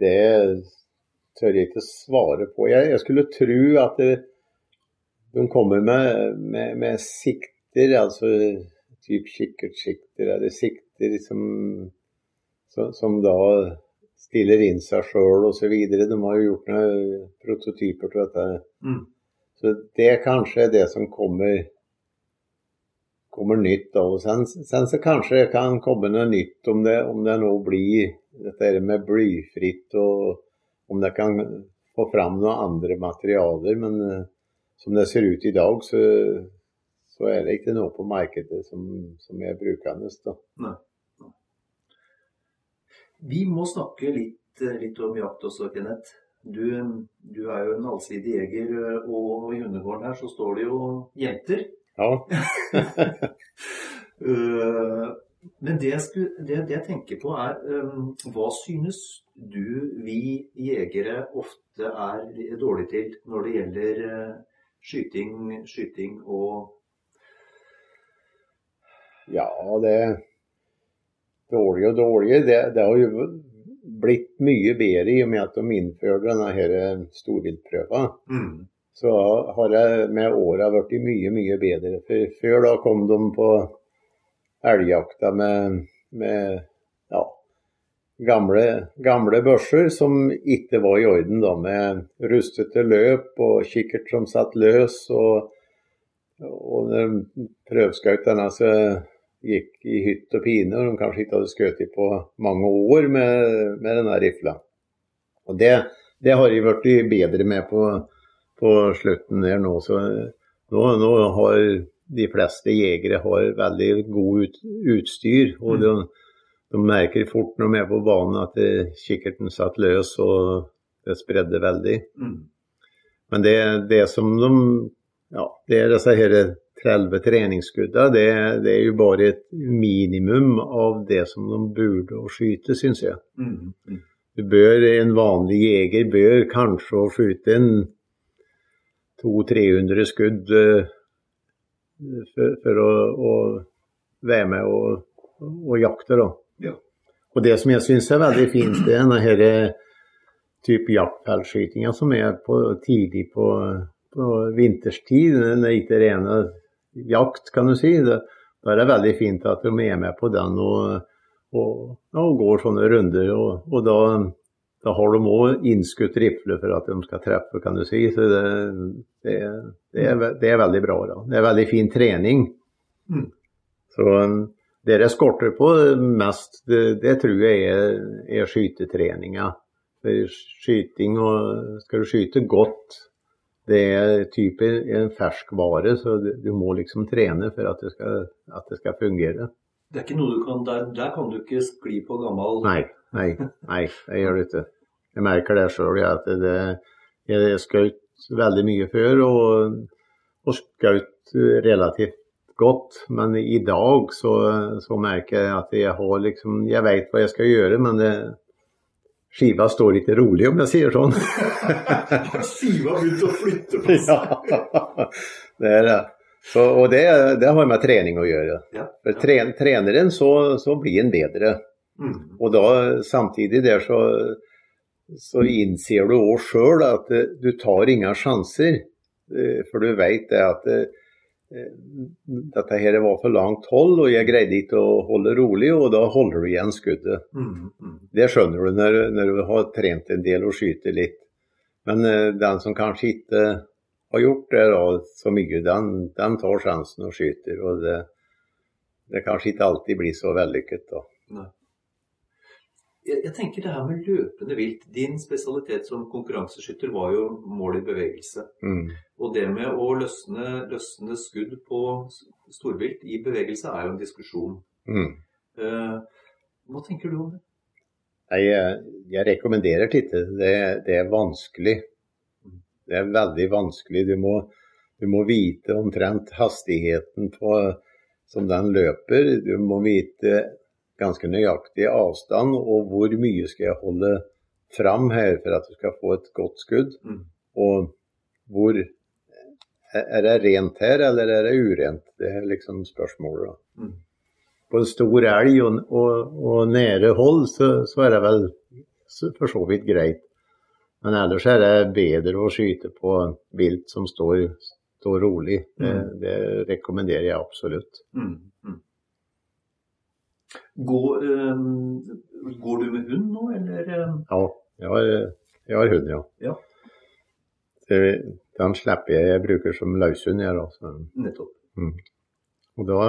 det tør jeg ikke svare på. Jeg, jeg skulle tro at det de kommer med, med, med sikter, altså typ kikkertsikter eller sikter som, som, som, da stiller inn seg sjøl osv. De har jo gjort noen prototyper til dette. Mm. Så det er kanskje det som kommer, kommer nytt. Og sen, sen, så kanskje det kan komme noe nytt om det, om det nå blir dette med blyfritt, og om det kan få fram noen andre materialer. men som det ser ut i dag, så, så er det ikke noe på markedet som, som er brukende. Nei. Vi må snakke litt, litt, om jakt også, Kenneth. Du, du, er jo en allsidig jeger, og i hundegården her så står det jo jenter. Ja. *laughs* *laughs* Eh, men det jeg, skulle, det, det jeg, tenker på er, um, hva synes du vi jegere ofte er dårlige til når det gjelder uh, skyting, skyting og Ja, det dårlig og dårlig. Det, det, har jo blitt mye bedre i og med at de innførte denne storviltprøva. Mm. Så har jeg med åra blitt mye, mye bedre. For før da kom de på elgjakta med, med ja, gamle, gamle børser som ikke var i orden, da, med rustete løp og kikkert som satt løs. Og, og prøveskauterne så gikk i hytt og pine, og de kanskje ikke hadde skutt på mange år med, med denne rifla. Og det, det har jeg blitt bedre med på, på slutten her nå. Så nå, nå har de fleste jegere har veldig god ut, utstyr. og mm. det, de merker fort når de er på banen at kikkerten satt løs og det spredde veldig. Mm. Men det, det, som de Ja, det er disse her 30 treningsskudda. Det, det, er jo bare et minimum av det som de burde å skyte, syns jeg. Mm. Du bør, En vanlig jeger bør kanskje å skyte en 200-300 skudd uh, for, for, å, å være med og, og jakte, da. Og det som jeg syns er veldig fint, det er denne eh, type jaktfellskytinga som er på, tidlig på, på vinterstid. Er ikke rene jakt, kan du si. Det, da er det veldig fint at de er med på den og, og, og går sånne runder. Og, og da, da, har de òg innskutt rifle for at de skal treffe, kan du si. Så det, det, det, er, det er, veldig bra. Da. Det er veldig fin trening. Mm. Så det det skorter på mest, det, tror jeg er, er skytetreninga. Skyting og Skal du skyte godt, det er type en ferskvare, så du må liksom trene for at det skal, at det skal fungere. Det er ikke noe du kan, der, der kan du ikke skli på gammel Nei, nei, nei jeg gjør det ikke. Jeg merker det sjøl, at det, jeg skjøt veldig mye før, og, og skjøt relativt godt. Men i dag så, så, merker jeg at jeg har liksom Jeg vet hva jeg skal gjøre, men det, skiva står ikke rolig, om jeg sier sånn. *laughs* skiva har begynt å flytte på seg. ja, *laughs* det er det. Så, og det, det, har med trening å gjøre. Ja, For tren, treneren så, så blir en bedre. Mm. Og da samtidig der så, så innser du òg sjøl at eh, du tar ingen sjanser. Eh, For du veit det at eh, dette her var for langt hold, og jeg greide ikke å holde rolig, og da holder du igjen skuddet. Mm. Mm. Det skjønner du når, når du har trent en del og skyter litt. Men uh, den som kanskje ikke har gjort det da, så mye, den, den tar sjansen og skyter. Og det, det kanskje ikke alltid blir så vellykket. da. Nei. Jeg, jeg tenker det her med løpende vilt. Din spesialitet som konkurranseskytter var jo mål i bevegelse. Mm. Og det med å løsne, løsne skudd på storvilt i bevegelse er jo en diskusjon. Mm. Eh, hva tenker du om det? Nei, jeg, jeg rekommenderer titte. Det, det er vanskelig. Det er veldig vanskelig. Du må, du må vite omtrent hastigheten på, som den løper. Du må vite ganske nøyaktig avstand og hvor mye skal jeg holde fram her for at du skal få et godt skudd. Mm. Og hvor Er det rent her, eller er det urent? Det er liksom spørsmålet. Mm. på en stor elg og, og, og nære hold, så, så er det vel for så vidt greit. Men ellers er det bedre å skyte på vilt som står, står rolig. Det, Mm. det rekommenderer jeg absolutt. Mm. Mm. Går, eh, går du med hund nå, eller? eh? Ja, jeg har, jeg har hund, ja. Ja. Den slipper jeg. Jeg bruker som løshund. jeg da, Nettopp. Mm. Og da,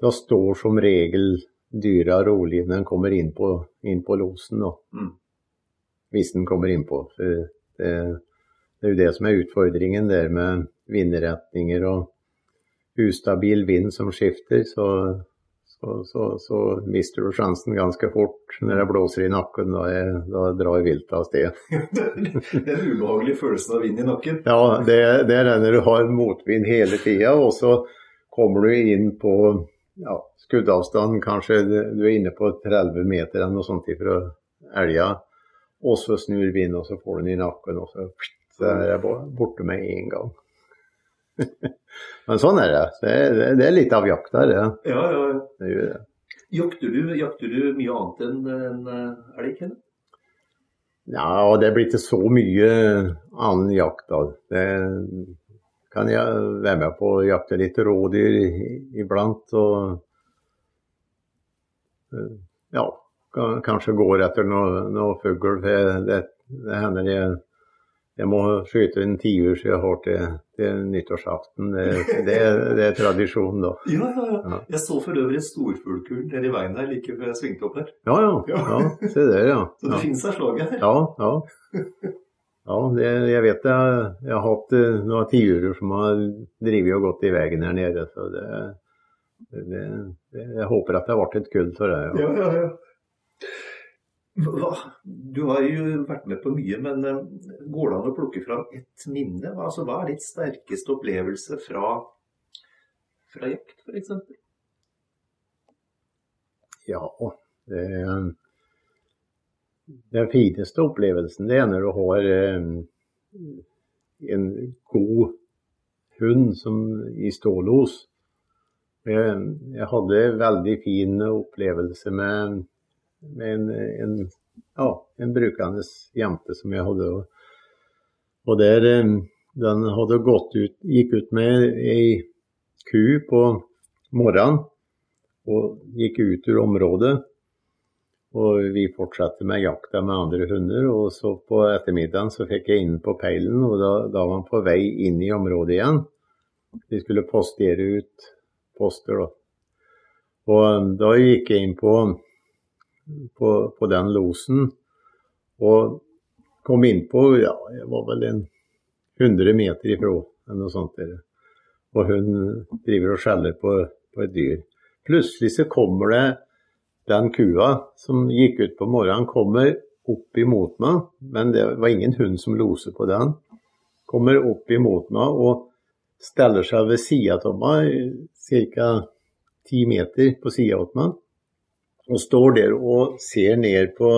da står som regel dyra rolig når den kommer inn på, inn på losen. Da. Mm. Hvis den kommer innpå. Det, det er jo det som er utfordringen der med vindretninger og ustabil vind som skifter. Så, så, så, så mister du sjansen ganske fort når det blåser i nakken. Da, jeg, da drar viltet av sted. *laughs* det en ubehagelig følelse av vind i nakken. Ja, det, det er det når du har motvind hele tida, og så kommer du inn på ja, skuddavstand, kanskje du er inne på 30 meter eller noe sånt fra elga, og så snur vinden, og så får du den i nakken, og så, så er jeg borte med en gang. *laughs* Men sånn er det. Det er, det er litt av jakta, det. Ja, ja, ja. det, gjør det. Jakter du, jakter du mye annet enn en eh, elg? Kenneth? Ja, og det blir ikke så mye annen jakt da. Det kan jeg være med på å jakte litt rådyr iblant. Og eh, ja, kanskje går etter noe, noe fugl. Det, det hender jeg, jeg må skyte en tiur så jeg har til nyttårsaften. Det, det, det er tradisjon da. Ja, ja, ja. Ja. Jeg så for øvrig et storfuglkull nede i veien der like før jeg svingte opp der. Ja, ja. ja se der, ja. Så det ja. finnes her slaget her. Ja, ja. Ja, det, jeg vet jeg, jeg har hatt eh, noen tiurer som har drevet og gått i veien her nede. Så det, det, det, jeg håper at det har vært et kull for deg. Ja. Ja, ja, ja. Hva, du har jo vært med på mye, men eh, går det an å plukke fram ett minne? Altså, hva er ditt sterkeste opplevelse fra, fra jakt, f.eks.? ja det, den fineste opplevelsen det er når du har eh, en god hund som i stålos. Jeg, jeg hadde en veldig fin opplevelse med, med en, en, ja, en brukende jente som jeg hadde. Og der, eh, den hadde gått ut, gikk ut med ei ku på morgenen og gikk ut ur området. Og vi fortsatte med jakta med andre hunder. Og så på ettermiddagen så fikk jeg inn på peilen, og da, da var han på vei inn i området igjen. Vi skulle postere ut poster, da. Og um, da gikk jeg inn på, på, på den losen og kom innpå, ja, jeg var vel en 100 meter ifra, eller noe sånt. Der. Og hun driver og skjeller på, på et dyr. Plutselig så kommer det den kua som gikk ut på morgenen, kommer opp imot meg, men det var ingen hund som loser på den. Kommer opp imot meg og steller seg ved sida av meg, ca. ti meter på sida av meg, og står der og ser ned på,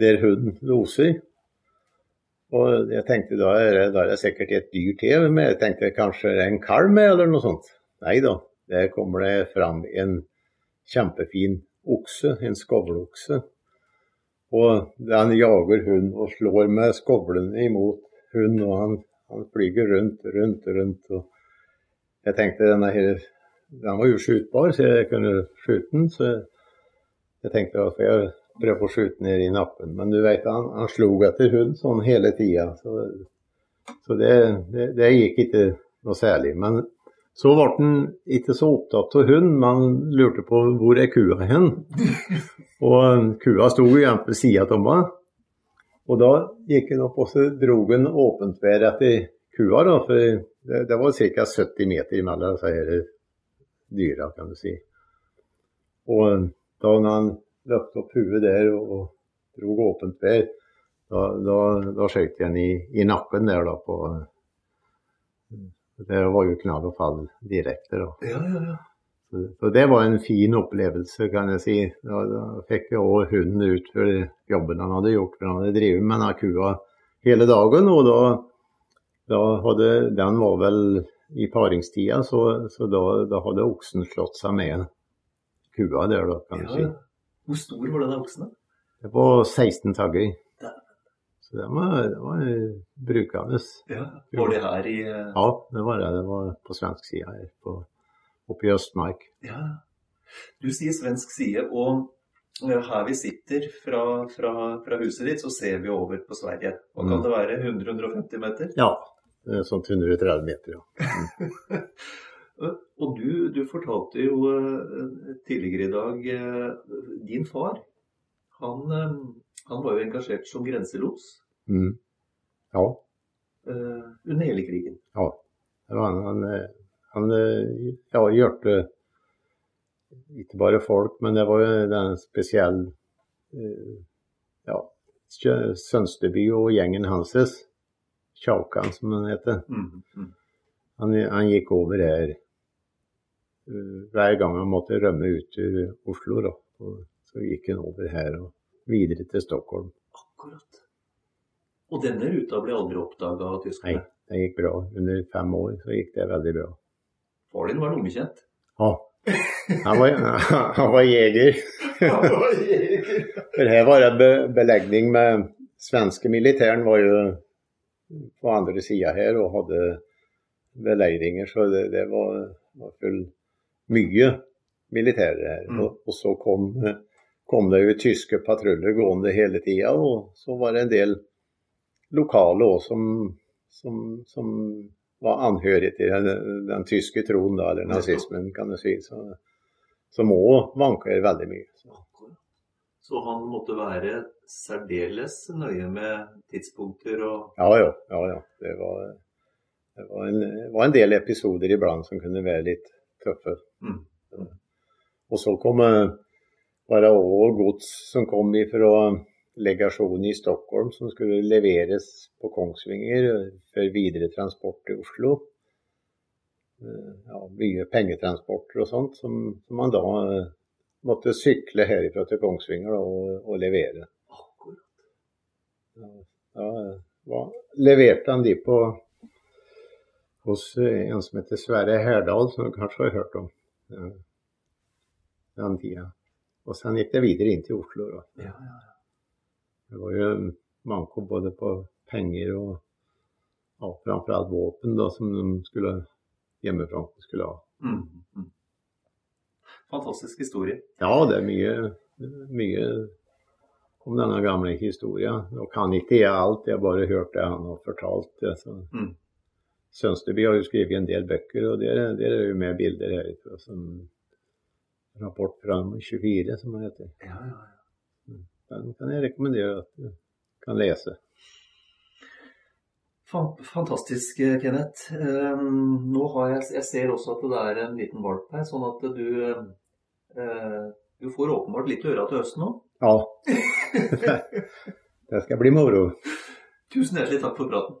der hunden loser. Og jeg tenkte da er, det, da er det sikkert et dyr til, med, jeg tenkte kanskje det er en kalv med, eller noe sånt. Nei da, der kommer det fram en kjempefin okse, en skovlokse. Og den jager hund og slår med skovlene imot hund, og han, han flyger rundt, rundt, rundt. og Jeg tenkte denne her, den var jo skytbar, så jeg kunne skyte den. Så jeg tenkte at jeg prøve å skyte ned i nappen. Men du vet, han, han slo etter hund sånn hele tida. Så, så det, det, det, gikk ikke noe særlig. Men så ble han ikke så opptatt av hund, men lurte på hvor er kua hen. *laughs* Og kua sto igjen på sida av meg. Og da gikk han opp og så dro han åpent ved etter kua. Da, for det, det var ca. 70 meter mellom disse dyra, kan du si. Og da han løftet opp huet der og dro åpent vær, da, da, da skjøt jeg i, i, nakken der da på Det var jo knall og fall direkte, da. Ja, ja, ja. Så, så, det var en fin opplevelse, kan jeg si. Da, da fikk jeg òg hunden ut for jobben han hadde gjort. For han hadde drevet med denne kua hele dagen. Og da, da hadde Den var vel i paringstida, så, så da, da, hadde oksen slått seg med kua der, da, kan du si. Hvor stor var den oksen? Det var 16 tagger. Så det var, det var brukende. Ja, var det her i uh... Ja, det var det. Det var på svensk side her, på, oppe i Østmark. Ja. Du sier svensk side, og her vi sitter fra, fra, fra, huset ditt, så ser vi over på Sverige. Hva kan mm. det være? 100-150 meter? Ja, sånn 130 meter, ja. *laughs* Mm. Og du, du, fortalte jo uh, tidligere i dag uh, Din far, han, han, var jo engasjert som grenselos. Mm. Ja. under hele krigen. Ja. Han, han, han ja, hjalp ikke bare folk, men det var jo den spesielle ja, Sønsteby og gjengen hans, Tjaukan som han heter. Mm, mm. Han, han, gikk over her Eh, hver gang han måtte rømme ut til Oslo. Da. Så gikk han over her og videre til Stockholm. Akkurat. Og denne ruta ble aldri oppdaga av tyskerne? Nei, det gikk bra. Under fem år så gikk det veldig bra. Far din var lommekjent? Ja. Han var, *laughs* han var jeger. *laughs* For her var det belegning med Svenske militæren var jo på andre sida her og hadde beleiringer, så det, det var, var full mye militære her. Mm. Og, og, så kom, kom, det jo tyske patruljer gående hele tida, og så var det en del lokale òg som, som, som, var anhørige til den, den tyske troen, da, eller nazismen, kan du si. Så, som òg vanker veldig mye. Så. så. han måtte være særdeles nøye med tidspunkter og Ja, ja. ja, ja. Det, var, det var, en, var en del episoder iblant som kunne være litt tøffe. Mm. Og så kom, var det òg gods som kom fra legasjonen i Stockholm, som skulle leveres på Kongsvinger for videre transport til Oslo. Eh, ja, mye pengetransporter og sånt, som, som, man da eh, måtte sykle herifra til Kongsvinger og, og levere. Da, da leverte han de på hos eh, en som heter Sverre Herdal, som du kanskje har hørt om den tida. Og sen gikk det videre inn til Oslo. Da. Ja, ja, ja. Det var jo manko både på penger og alt framfor alt våpen da, som de skulle hjemmefronten skulle ha. Mm, mm. Fantastisk historie. Ja, det er mye, mye om denne gamle historien. Nå kan ikke jeg alt, jeg har bare hørt det han har fortalt. Det, mm. Sønsteby har jo skrevet en del bøker, og der, der er jo med bilder herfra. Som rapport fra 24, som det heter. Ja, ja, ja. Den kan jeg rekommendere at du kan lese. Fantastisk, Kenneth. Ehm, nå har jeg, jeg ser også at det er en liten valp her, sånn at du, eh, du får åpenbart litt øre til høsten nå. Ja. *laughs* det skal bli moro. Tusen hjertelig takk for praten.